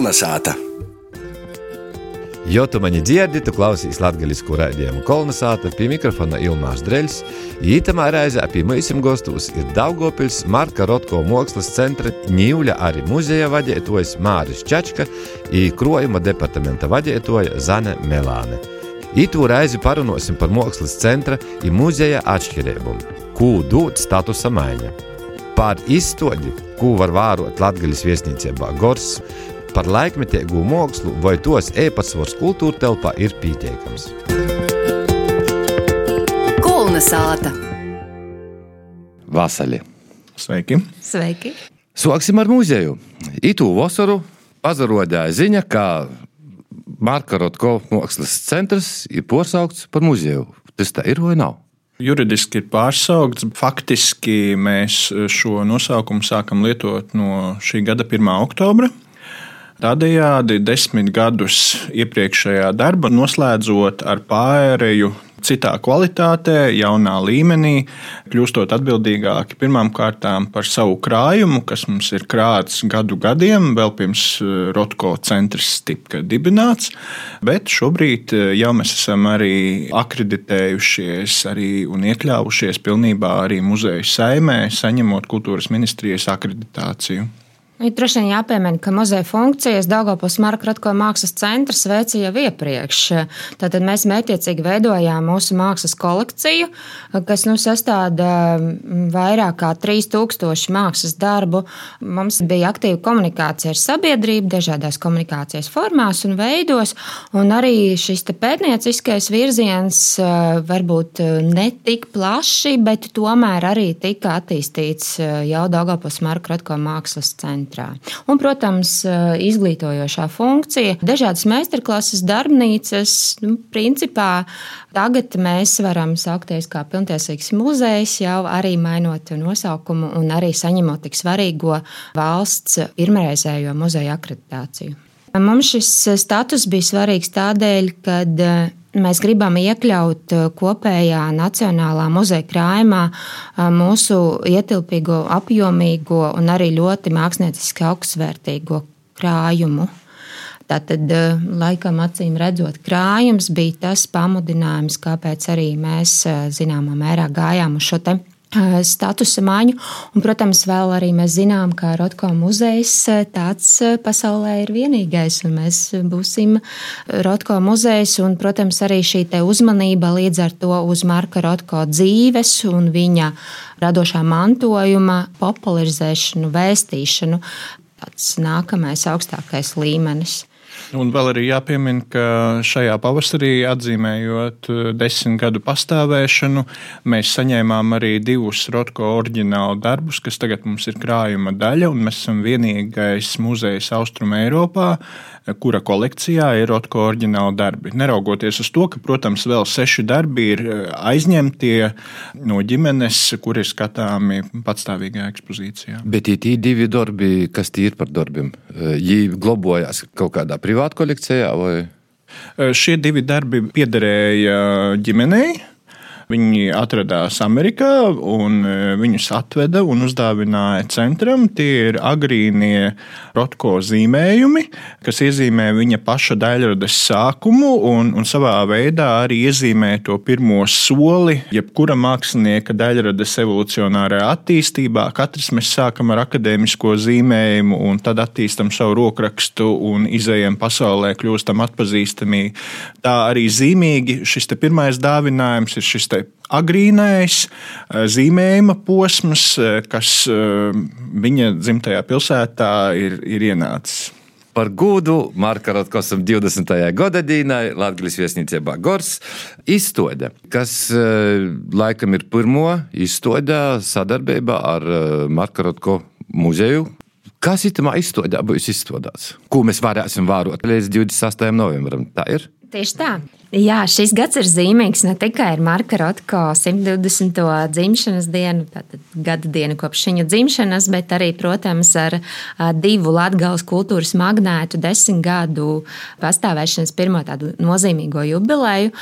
Kolnesāta! Jo tu mani dzirdi, tu klausies latviešu raidījumu kolonizāta pie mikrofona Ilmārs Dreļs. Ītamā reizē pie mums gostos ir Daugopils Marka Rotko mākslas centra Ņīvļa arī muzeja vadītājs Māris Čačka un krojuma departamenta vadītāja Zane Melāne. Itu reizi parunāsim par mākslas centra un muzeja atšķirībām, ko dod statusa maiņa. Par izstādi, ko var vērot Latvijas viesnīcībā Gors, par laikmetīgu mākslu vai tos e-pasvars kultūra telpā ir pietiekams. Kulna sāta. Vasaļi. Sveiki! Sveiki! Sāksim ar muzeju. Itu vasaru pazarodēja ziņa, ka Marka Rotko mākslas centrs ir porsaukts par muzeju. Tas tā ir vai nav? Juridiski ir pārsaukts. Faktiski mēs šo nosaukumu sākam lietot no šī gada 1. oktobra. Tādējādi desmit gadus iepriekšējā darba noslēdzot ar pārēju citā kvalitātē, jaunā līmenī, kļūstot atbildīgāki pirmkārt par savu krājumu, kas mums ir krāts gadu gadiem, vēl pirms eh, Rotko centrs tika dibināts. Bet šobrīd eh, jau mēs esam arī akreditējušies arī un iekļāvušies pilnībā arī muzeja saimē, saņemot kultūras ministrijas akreditāciju. Ir droši vien jāpiemina, ka muzeja funkcijas Daugopils Marka Ratko mākslas centrs veica jau iepriekš. Tātad mēs mētiecīgi veidojām mūsu mākslas kolekciju, kas nu sastāda vairāk kā 3000 mākslas darbu. Mums bija aktīva komunikācija ar sabiedrību dažādās komunikācijas formās un veidos, un arī šis pētnieciskais virziens varbūt ne tik plaši, bet tomēr arī tika attīstīts jau Daugopils Marka Ratko mākslas centrs centrā. Un, protams, eh, izglītojošā funkcija, dažādas meistarklases, darbnīcas. Nu, principā tagad mēs varam saukties kā pilntiesīgs muzejs, jau arī mainot nosaukumu un arī saņemot tik svarīgo valsts pirmreizējo muzeja akreditāciju. Mums šis status bija svarīgs tādēļ, ka Mēs gribam iekļaut uh, kopējā nacionālā muzeja krājumā uh, mūsu ietilpīgo, apjomīgo un arī ļoti mākslinieciski augstsvērtīgo krājumu. Tātad, uh, laikam, acīm redzot, krājums bija tas pamudinājums, kāpēc arī mēs zināmā mērā gājām uz šo statusa maiņu. Un, protams, vēl arī mēs zinām, ka Rotko muzejs tāds pasaulē ir vienīgais, un mēs būsim Rotko muzejs, un, protams, arī šī uzmanība līdz ar to uz Marka Rotko dzīves un viņa radošā mantojuma popularizēšanu, vēstīšanu. Tas nākamais augstākais līmenis. Un vēl arī jāpiemina, ka šajā pavasarī, atzīmējot eh, desmit gadu pastāvēšanu, mēs saņēmām arī divus Rotko oriģinālu darbus, kas tagad mums ir krājuma daļa, un mēs esam vienīgais muzejs Austrum Eiropā, kura kolekcijā ir Rotko oriģināli darbi. Neraugoties uz to, ka, protams, vēl seši darbi ir eh, aizņemtie no ģimenes, kur ir skatāmi patstāvīgā ekspozīcijā. Bet tie divi darbi, kas tie ir par darbiem, viņi glabājās kaut kādā privātā kolekcijā? Vai? Šie divi darbi piederēja ģimenei. Viņi atradās Amerikā un e, viņus atveda un uzdāvināja centram. Tie ir agrīnie rotko zīmējumi, kas iezīmē viņa paša daļradas sākumu un, un savā veidā arī iezīmē to pirmo soli jebkura mākslinieka daļradas evolucionārajā attīstībā. Katrs mēs sākam ar akadēmisko zīmējumu un tad attīstam savu rokrakstu un izējam pasaulē, kļūstam atpazīstami. Tā arī zīmīgi šis pirmais dāvinājums ir šis agrīnais eh, zīmējuma posms, eh, kas eh, viņa dzimtajā pilsētā ir, ir ienācis. Par gūdu Marka Rotkosam 20. gada dīnai Latvijas viesnīcībā Gors izstāde, kas laikam ir pirmo izstāde sadarbībā ar Marka Rotko muzeju. Kas itamā izstādē būs izstādāts? Ko mēs varēsim vērot līdz 26. novembrim? Tā ir? Tieši tā. Jā, šis gads ir zīmīgs ne tikai ar Marka Rotko 120. dzimšanas dienu, tātad gada dienu kopš viņa dzimšanas, bet arī, protams, ar divu Latvijas kultūras magnētu desmit gadu pastāvēšanas pirmo tādu nozīmīgo jubileju,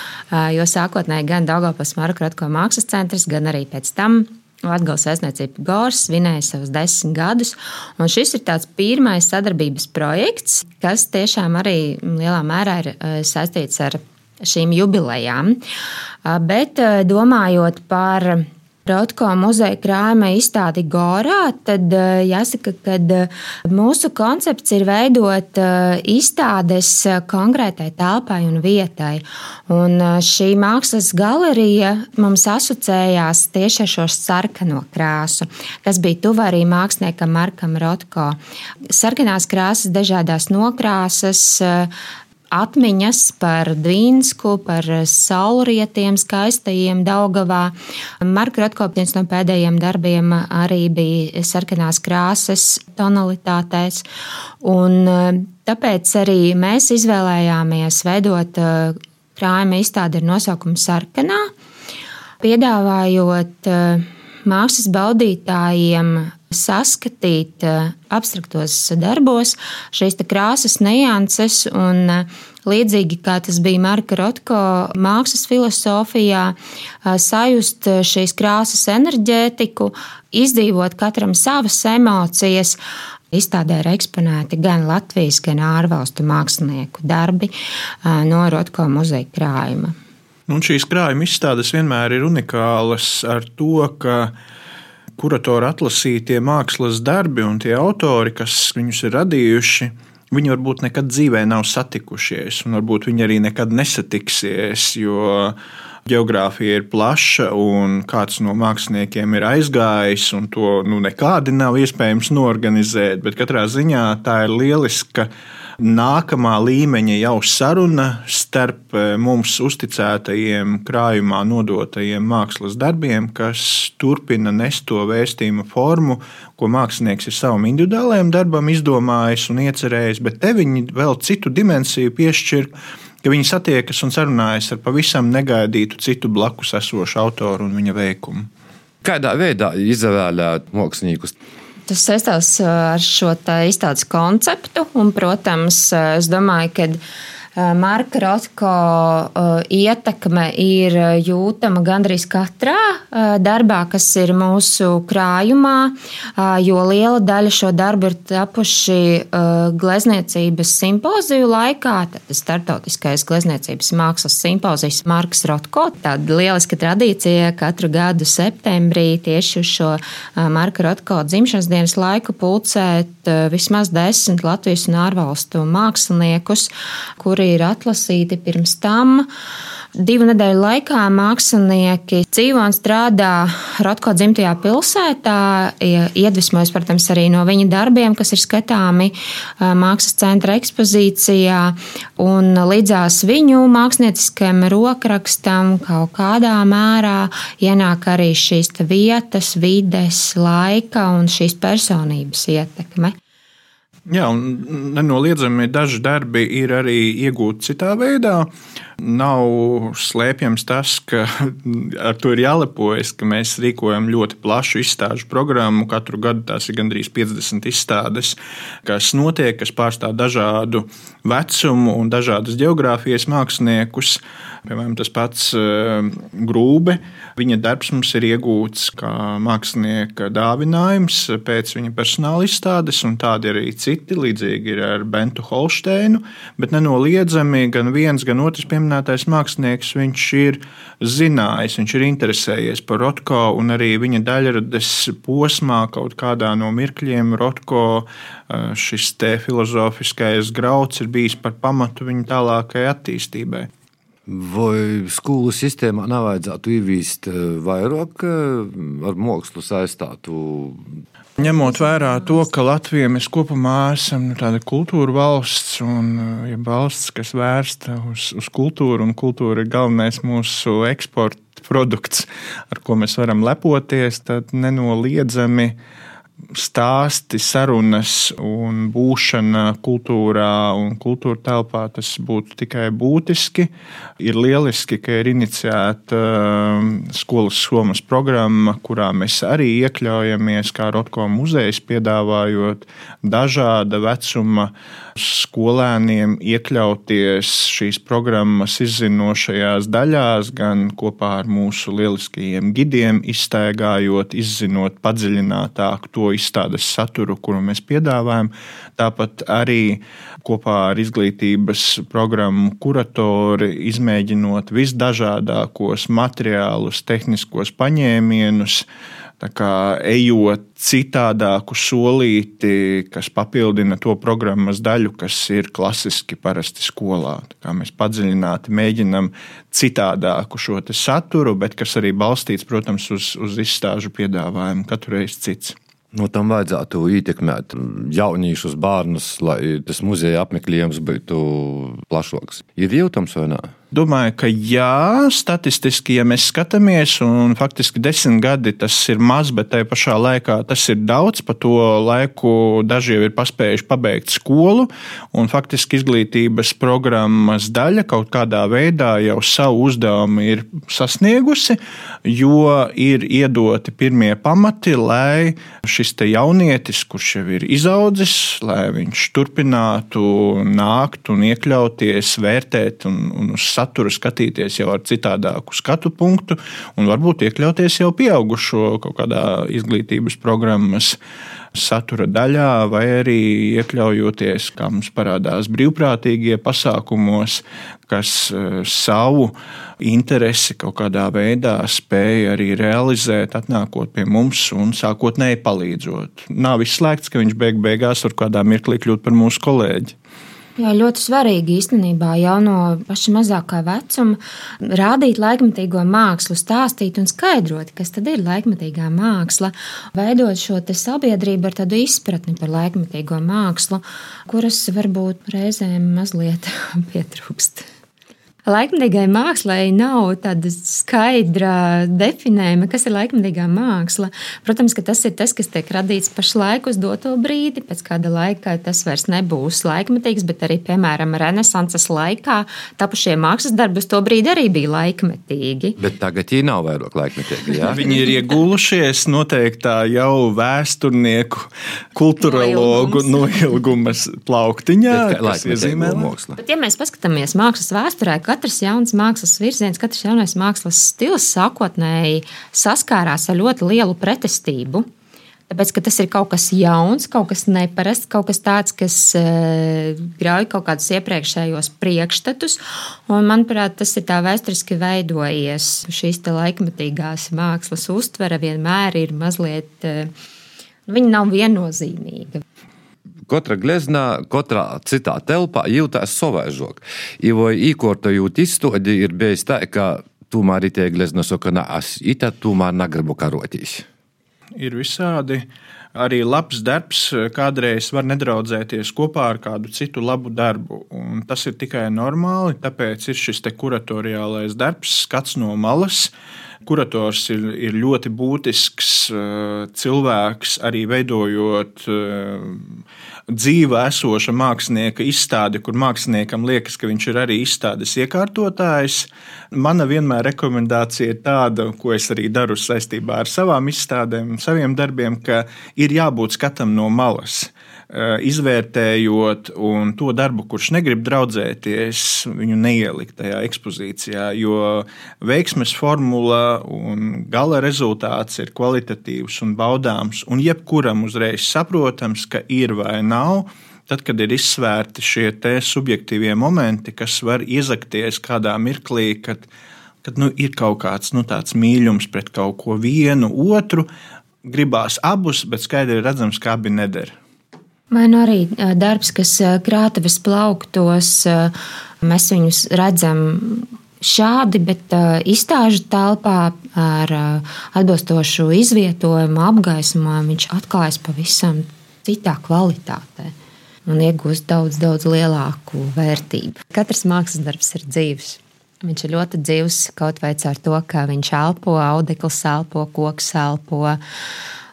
jo sākotnēji gan Daugavpils Marka Rotko mākslas centrs, gan arī pēc tam Latvijas aizniecība Gors svinēja savus desmit gadus. Šis ir tāds pirmais sadarbības projekts, kas tiešām arī lielā mērā ir saistīts ar šīm jubilejām. Bet domājot par Rotko muzeja krājuma izstādi Gorā, tad eh, jāsaka, ka eh, mūsu koncepts ir veidot eh, izstādes konkrētai telpai un vietai. Un šī mākslas galerija mums asociējās tieši ar šo sarkano krāsu, kas bija tuva arī māksliniekam Markam Rotko. Sarkanās krāsas, dažādās nokrāsas, atmiņas par Dvīnsku, par saulrietiem, skaistajiem Daugavā. Marka Rotkopins no pēdējiem darbiem arī bija sarkanās krāsas tonalitātēs. Un eh, tāpēc arī mēs izvēlējāmies veidot eh, krājuma izstādi ar nosaukumu Sarkanā, piedāvājot eh, mākslas baudītājiem saskatīt eh, abstraktos darbos šīs krāsas nianses un eh, līdzīgi kā tas bija Marka Rotko mākslas filozofijā, eh, sajust šīs krāsas enerģētiku, izdzīvot katram savas emocijas. Izstādē ir eksponēti gan Latvijas, gan ārvalstu mākslinieku darbi no Rotko muzeja krājuma. Un šīs krājuma izstādes vienmēr ir unikālas ar to, ka kuratora atlasītie mākslas darbi un tie autori, kas viņus ir radījuši, viņi varbūt nekad dzīvē nav satikušies, un varbūt viņi arī nekad nesatiksies, jo geogrāfija ir plaša, un kāds no māksliniekiem ir aizgājis, un to nu, nekādi nav iespējams norganizēt. Bet katrā ziņā tā ir lieliska nākamā līmeņa jau saruna starp eh, mums uzticētajiem krājumā nodotajiem mākslas darbiem, kas turpina nest to vēstījumu formu, ko mākslinieks ir savam individuālajam darbam izdomājis un iecerējis, bet te viņi vēl citu dimensiju piešķir ka viņi satiekas un sarunājas ar pavisam negaidītu citu blakus esošu autoru un viņa veikumu. Kādā veidā izvēlēt māksliniekus? Tas saistās ar šo izstādes konceptu, un, protams, es domāju, ka Marka Rotko eh, ietekme ir jūtama gandrīz katrā eh, darbā, kas ir mūsu krājumā, jo liela daļa šo darbu ir tapuši glezniecības simpoziju laikā. Tad startautiskais glezniecības mākslas simpozijas Marks Rotko. Tāda lieliska tradīcija katru gadu septembrī tieši uz šo Marka Rotko dzimšanas dienas laiku pulcēt vismaz desmit Latvijas un ārvalstu māksliniekus, kuri ir atlasīti pirms tam. Divu nedēļu laikā mākslinieki dzīvo un strādā Rotko dzimtajā pilsētā, iedvesmojas, protams, arī no viņa darbiem, kas ir skatāmi mākslas centra ekspozīcijā, un līdzās viņu mākslinieckajam rokrakstam kaut kādā mērā ienāk arī šīs vietas, vides, laika un šīs personības ietekme. Jā, un nenoliedzami daži darbi ir arī iegūti citā veidā. Nav slēpjams tas, ka ar to ir jālepojas, ka mēs rīkojam ļoti plašu izstāžu programmu. Katru gadu tās ir gandrīz 50 izstādes, kas notiek, kas pārstāv dažādu vecumu un dažādas geogrāfijas māksliniekus. Piemēram, tas pats eh, Grūbe. Viņa darbs mums ir iegūts kā mākslinieka dāvinājums pēc viņa personāla izstādes, un tādi arī citi. Līdzīgi ir ar Bentu Holsteinu, bet nenoliedzami gan viens, gan otrs pieminētais mākslinieks viņš ir zinājis, viņš ir interesējies par Rotko, un arī viņa daļradas posmā kaut kādā no mirkļiem Rotko šis te filozofiskais grauds ir bijis par pamatu viņa tālākajai attīstībai. Vai skolu sistēmā nevajadzētu ievīst eh, vairāk ar mākslu saistītu? Ņemot vērā to, ka Latvija mēs kopumā esam nu, tāda kultūra valsts un ja valsts, kas vērsta uz, uz kultūru, un kultūra ir galvenais mūsu eksporta produkts, ar ko mēs varam lepoties, tad nenoliedzami stāsti, sarunas un būšana kultūrā un kultūra telpā, tas būtu tikai būtiski. Ir lieliski, ka ir iniciēta um, skolas somas programma, kurā mēs arī iekļaujamies, kā Rotko muzejs, piedāvājot dažāda vecuma skolēniem iekļauties šīs programmas izzinošajās daļās, gan kopā ar mūsu lieliskajiem gidiem, iztaigājot, izzinot padziļinātāk to izstādes saturu, kuru mēs piedāvājam. Tāpat arī kopā ar izglītības programmu kuratori izmēģinot visdažādākos materiālus, tehniskos paņēmienus. Kā ejot citādāku solīti, kas papildina to programmas daļu, kas ir klasiski parasti skolā. Mēs padziļināti mēģinām citādāku šo saturu, bet kas arī balstīts, protams, uz, uz izstāžu piedāvājumu katru reizi cits. No tam vajadzētu ietekmēt jauniešus, bērnus, lai tas muzeja apmeklējums būtu plašāks. Ir jūtams vai nē? Domāju, ka jā, statistiski, ja mēs skatāmies, un faktiski desmit gadi tas ir maz, bet tajā pašā laikā tas ir daudz. Pa to laiku daži jau ir paspējuši pabeigt skolu, un faktiski izglītības programmas daļa kaut kādā veidā jau savu uzdevumu ir sasniegusi, jo ir iedoti pirmie pamati, lai šis jaunietis, kurš jau ir izaudzis, lai viņš turpinātu nākt un iekļauties, vērtēt un, un uz saturu skatīties jau ar citādāku skatu punktu un varbūt iekļauties jau pieaugušo kaut kādā izglītības programmas satura daļā, vai arī iekļaujoties, kā mums parādās, brīvprātīgie pasākumos, kas e, savu interesi kaut kādā veidā spēja arī realizēt, atnākot pie mums un sākotnēji palīdzot. Nav izslēgts, ka viņš beig beigās var kādā mirklī kļūt par mūsu kolēģi. Jā, ļoti svarīgi īstenībā jau no paša mazākā vecuma rādīt laikmetīgo mākslu, stāstīt un skaidrot, kas tad ir laikmetīgā māksla, veidot šo sabiedrību ar tādu izpratni par laikmetīgo mākslu, kuras varbūt reizēm mazliet pietrūkst. Laikmatīgai mākslai nav tāda skaidra definējuma, kas ir laikmatīgā māksla. Protams, ka tas ir tas, kas tiek radīts pašlaik uz doto brīdi. Pēc kāda laika tas vairs nebūs laikmatīgs, bet arī, piemēram, Renesanses laikā tapušie mākslas darbi uz to brīdi arī bija laikmetīgi. Bet tagad viņi nav vairāk laikmetīgi. Jā? Viņi ir iegulušies noteiktā jau vēsturnieku, kultūrologu noilgumas plauktiņā, Bet, kas iezīmē mākslu. Bet, ja mēs paskatāmies mākslas vēsturē, katrs jauns mākslas virziens, katrs jaunais mākslas stils sākotnēji saskārās ar ļoti lielu pretestību. Tāpēc, ka tas ir kaut kas jauns, kaut kas neparasts, kaut kas tāds, kas uh, grauj kaut kādus iepriekšējos priekšstatus. Un, manuprāt, tas ir tā vēsturiski veidojies. Šīs laikmatīgās mākslas uztvere vienmēr ir mazliet, uh, viņa nav viennozīmīga katra gleznā, katrā citā telpā jūtas savaižok. Jo īkortojot izstādi ir bijis tā, ka tomēr ir glezna saka, ka es itā tomēr negribu karotīs. Ir visādi. Arī labs darbs kādreiz var nedraudzēties kopā ar kādu citu labu darbu. Un tas ir tikai normāli, tāpēc ir šis kuratoriālais darbs, skats no malas. Kurators ir, ir ļoti būtisks cilvēks, arī veidojot dzīva esoša mākslinieka izstāde, kur māksliniekam liekas, ka viņš ir arī izstādes iekārtotājs. Mana vienmēr rekomendācija ir tāda, ko es arī daru saistībā ar savām izstādēm, saviem darbiem, ka ir jābūt skatam no malas. Eh, izvērtējot to darbu, kurš negrib draudzēties, viņu neielikt tajā ekspozīcijā. Jo veiksmes formula un gala rezultāts ir kvalitatīvs un baudāms, un jebkuram uzreiz saprotams, ka ir vai nav. Tad, kad ir izsvērti šie subjektīvie momenti, kas var iezakties kādā mirklī, kad, kad nu, ir kaut kāds nu, mīlums pret kaut ko vienu, otru, gribās abus, bet skaidri redzams, ka abi neder. Vai nu arī darbs, kas krātuves plauktos, mēs viņus redzam šādi, bet izstāžu telpā ar atbilstošu izvietojumu, apgaismojumu viņš atklājas pavisam citā kvalitātē un iegūst daudz, daudz lielāku vērtību. Katrs mākslas darbs ir dzīves. Viņš ir ļoti dzīves kaut vai ar to, ka viņš elpo, audekls elpo, koks elpo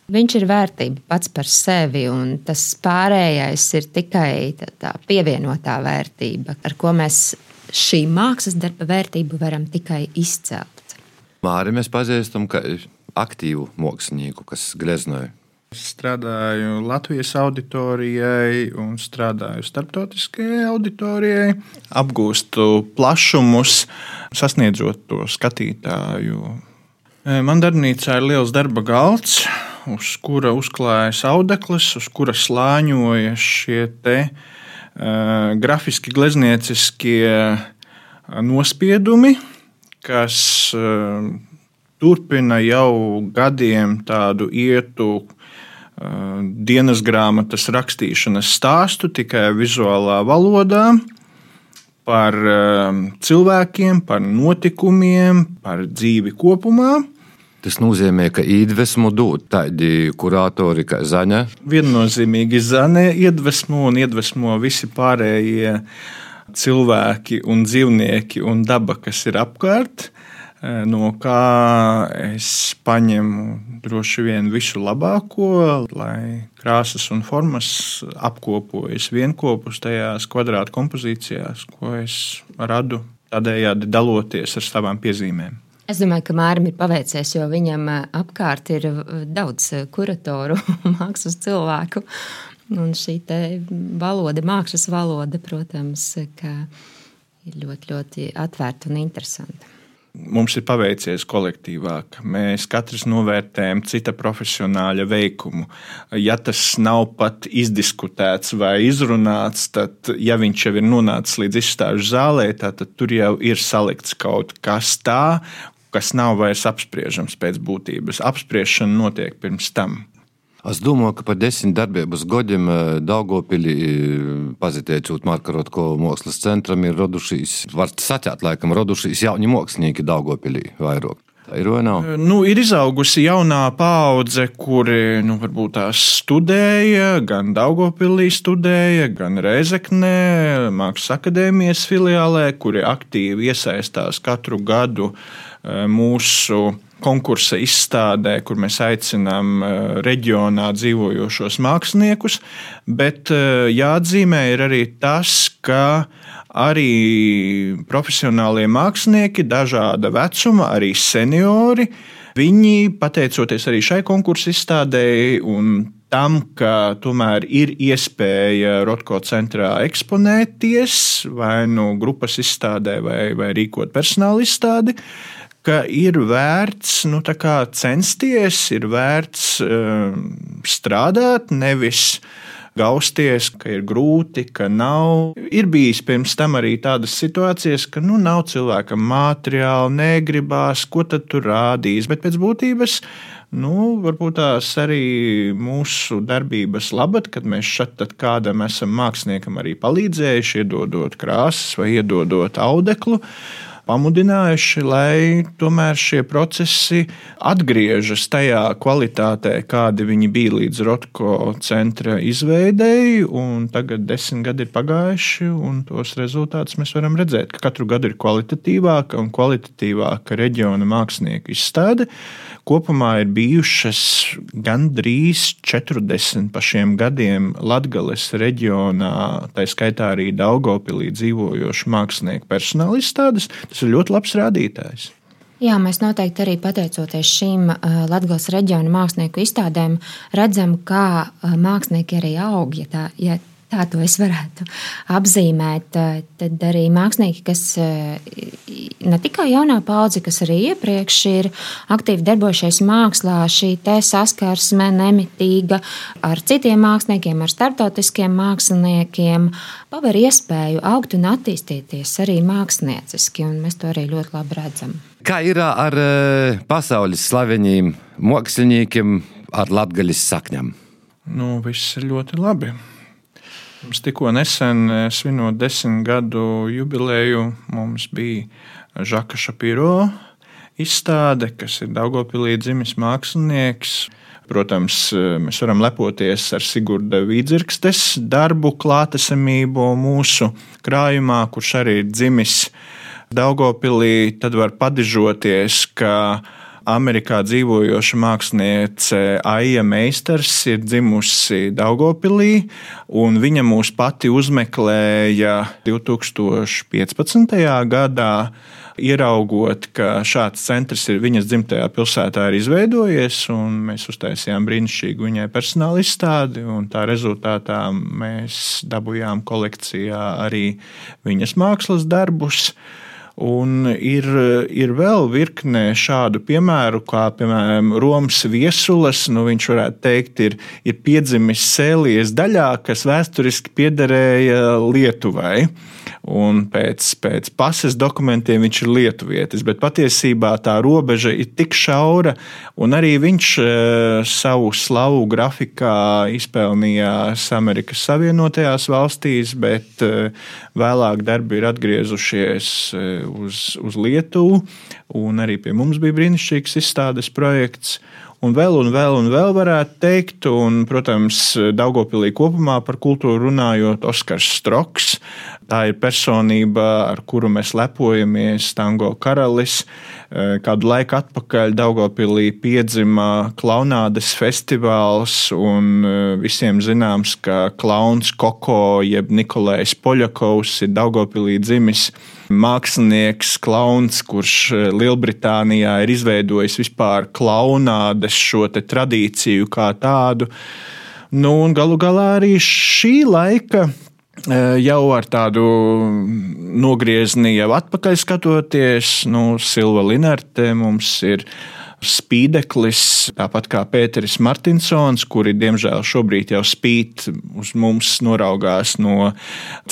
Viņš ir vērtība pats par sevi, un tas pārējais ir tikai tā, tā pievienotā vērtība, ar ko mēs šī mākslas darba vērtību varam tikai izcelt. Māri mēs pazīstam kā aktīvu mākslinieku, kas gleznoja. Strādāju Latvijas auditorijai un strādāju starptautiskajai auditorijai. Apgūstu plašumus, sasniedzot to skatītāju. Man darbnīcā ir liels darba galds, uz kura uzklājas audeklis, uz kura slāņojas šie te, uh, grafiski gleznieciskie nospiedumi, kas uh, turpina jau gadiem tādu ietu uh, dienas grāmatas rakstīšanas stāstu tikai vizuālā valodā par cilvēkiem, par notikumiem, par dzīvi kopumā. Tas nozīmē, ka iedvesmu dod tādi kuratori kā Zaņa. Viennozīmīgi Zaņa iedvesmo un iedvesmo visi pārējie cilvēki un dzīvnieki un daba, kas ir apkārt. E, no kā es paņemu droši vien visu labāko, lai krāsas un formas apkopojas vienopus tajās kvadrāta kompozīcijās, ko es radu, tādējādi daloties ar savām piezīmēm. Es domāju, ka Mārim ir paveicies, jo viņam eh, apkārt ir eh, daudz eh, kuratoru, mākslas cilvēku. Un šī valoda, mākslas valoda, protams, ir ļoti, ļoti atvērta un interesanta. Mums ir paveicies kolektīvā, ka mēs katrs novērtējam cita profesionāļa veikumu. Ja tas nav pat izdiskutēts vai izrunāts, tad, ja viņš jau ir nonācis līdz izstāžu zālē, tad tur jau ir salikts kaut kas tāds, kas nav vairs apspriežams pēc būtības. Apspriešana notiek pirms tam. Es domāju, ka par desmit darbības gadiem eh, Daugopilī, eh, pazīstot Marka Rotko mākslas centram, ir radušies, var sacīt, laikam, radušies jauni mākslinieki Daugopilī vairāk. Ir? Eh, nu, ir izaugusi jaunā paudze, kuri nu, varbūt tās studēja, gan Daugopilī studēja, gan Reizeknē, Mākslas akadēmijas filiālē, kuri aktīvi iesaistās katru gadu Eh, mūsu konkursa izstādē, kur mēs aicinām eh, reģionā dzīvojošos māksliniekus. Bet eh, jāatzīmē ir arī tas, ka arī profesionālie mākslinieki, dažāda vecuma, arī seniori, viņi, pateicoties arī šai konkursa izstādēji un tam, ka tomēr ir iespēja Rotko centrā eksponēties vai nu grupas izstādē, vai, vai rīkot personāla izstādi, ka ir vērts nu, censties, ir vērts uh, strādāt, nevis gausties, ka ir grūti, ka nav. Ir bijis pirms tam arī tādas situācijas, ka nu, nav cilvēkam materiāli, negribās, ko tad tur rādīs. Bet pēc būtības nu, varbūt tās arī mūsu darbības labad, kad mēs šeit kādam esam māksliniekam arī palīdzējuši, iedodot krāsas vai iedodot audeklu pamudinājuši, lai tomēr šie procesi atgriežas tajā kvalitātē, kādi viņi bija līdz Rotko centra izveidēji. Tagad desmit gadi ir pagājuši, un tos rezultātus mēs varam redzēt, ka katru gadu ir kvalitatīvāka un kvalitatīvāka reģiona mākslinieku izstāde. Kopumā ir bijušas gandrīz 40 pa šiem gadiem Latvijas reģionā, tā skaitā arī Daugopilī dzīvojošu mākslinieku personāla izstādes. Tas ir ļoti labs rādītājs. Jā, mēs noteikti arī pateicoties šīm uh, Latvijas reģiona mākslinieku izstādēm, redzam, kā uh, mākslinieki arī aug. Ja tā, ja tā to es varētu apzīmēt. Tad arī mākslinieki, kas ne tikai jaunā paudze, kas arī iepriekš ir aktīvi darbojušies mākslā, šī saskarsme nemitīga ar citiem māksliniekiem, ar starptautiskiem māksliniekiem, paver iespēju augt un attīstīties arī mākslinieciski, un mēs to arī ļoti labi redzam. Kā ir ar pasaules slaveniem māksliniekiem ar latgaļas sakņām? Nu, viss ir ļoti labi. Mums tikko nesen, eh, svinot desmit gadu jubileju, mums bija Žaka Šapiro izstāde, kas ir Daugopilī dzimis mākslinieks. Protams, eh, mēs varam lepoties ar Sigurda Vīdzirkstes darbu klātesamību mūsu krājumā, kurš arī ir dzimis Daugopilī. Tad var padižoties, ka Amerikā dzīvojoša māksliniece Aija Meistars ir dzimusi Daugopilī, un viņa mūs pati uzmeklēja 2015. gadā ieraugot, ka šāds centrs ir viņas dzimtajā pilsētā ir izveidojies, un mēs uztaisījām brīnišķīgu viņai personāla izstādi, un tā rezultātā mēs dabūjām kolekcijā arī viņas mākslas darbus. Un ir, ir vēl virkne šādu piemēru, kā piemēram Romas viesulas. Nu, viņš varētu teikt, ir, ir piedzimis Sēlijas daļā, kas vēsturiski piederēja Lietuvai. Un pēc, pēc pases dokumentiem viņš ir lietuvietis, bet patiesībā tā robeža ir tik šaura, un arī viņš e, savu slavu grafikā izpelnījās Amerikas Savienotajās valstīs, bet e, vēlāk darbi ir atgriezušies e, uz, uz Lietuvu, un arī pie mums bija brīnišķīgs izstādes projekts un vēl un vēl un vēl varētu teikt. Un, protams, Daugopilī kopumā par kultūru runājot, Oskars Stroks. Tā ir personība, ar kuru mēs lepojamies, Tango karalis. Eh, kādu laiku atpakaļ Daugopilī piedzima klaunādes festivāls, un eh, visiem zināms, ka klauns Koko jeb Nikolais Poļakovs ir Daugopilī dzimis mākslinieks, klauns, kurš eh, Lielbritānijā ir izveidojis vispār klaunādes šo tradīciju kā tādu. Nu, un galu galā arī šī laika eh, jau ar tādu nogriezni jau atpakaļ skatoties, nu, Silva Linarte mums ir spīdeklis, tāpat kā Pēteris Martinsons, kuri diemžēl šobrīd jau spīd uz mums, noraugās no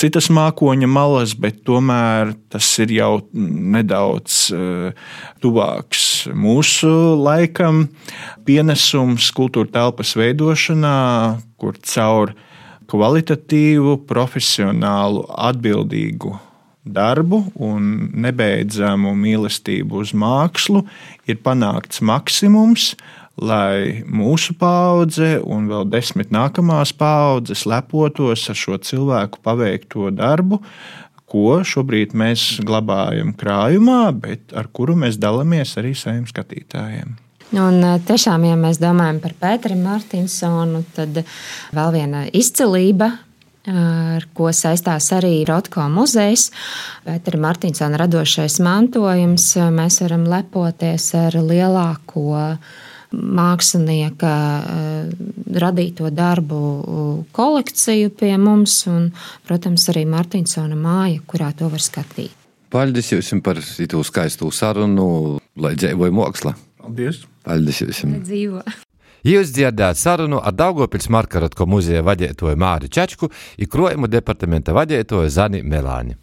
citas mākoņa malas, bet tomēr tas ir jau nedaudz uh, tuvāks mūsu laikam. Pienesums kultūra telpas veidošanā, kur caur kvalitatīvu, profesionālu, atbildīgu darbu un nebeidzamu mīlestību uz mākslu ir panākts maksimums, lai mūsu paudze un vēl desmit nākamās paudzes lepotos ar šo cilvēku paveikto darbu, ko šobrīd mēs glabājam krājumā, bet ar kuru mēs dalāmies arī saviem skatītājiem. Un tiešām, ja mēs domājam par Pēteru Martinsonu, tad vēl viena izcilība ar ko saistās arī Rotko muzejs. Pētera Martinsona radošais mantojums. Mēs varam lepoties ar lielāko mākslinieka eh, radīto darbu kolekciju pie mums, un, protams, arī Martinsona māja, kurā to var skatīt. Paldies jums par šo skaistu sarunu, lai dzīvoja māksla. Paldies! Paldies jums! Dzīvo! Jūs dzirdējāt sarunu ar Daugopils Markaratko muzeja vadītāju Māri Čečku un Krojumu departamenta vadītāju Zani Melāni.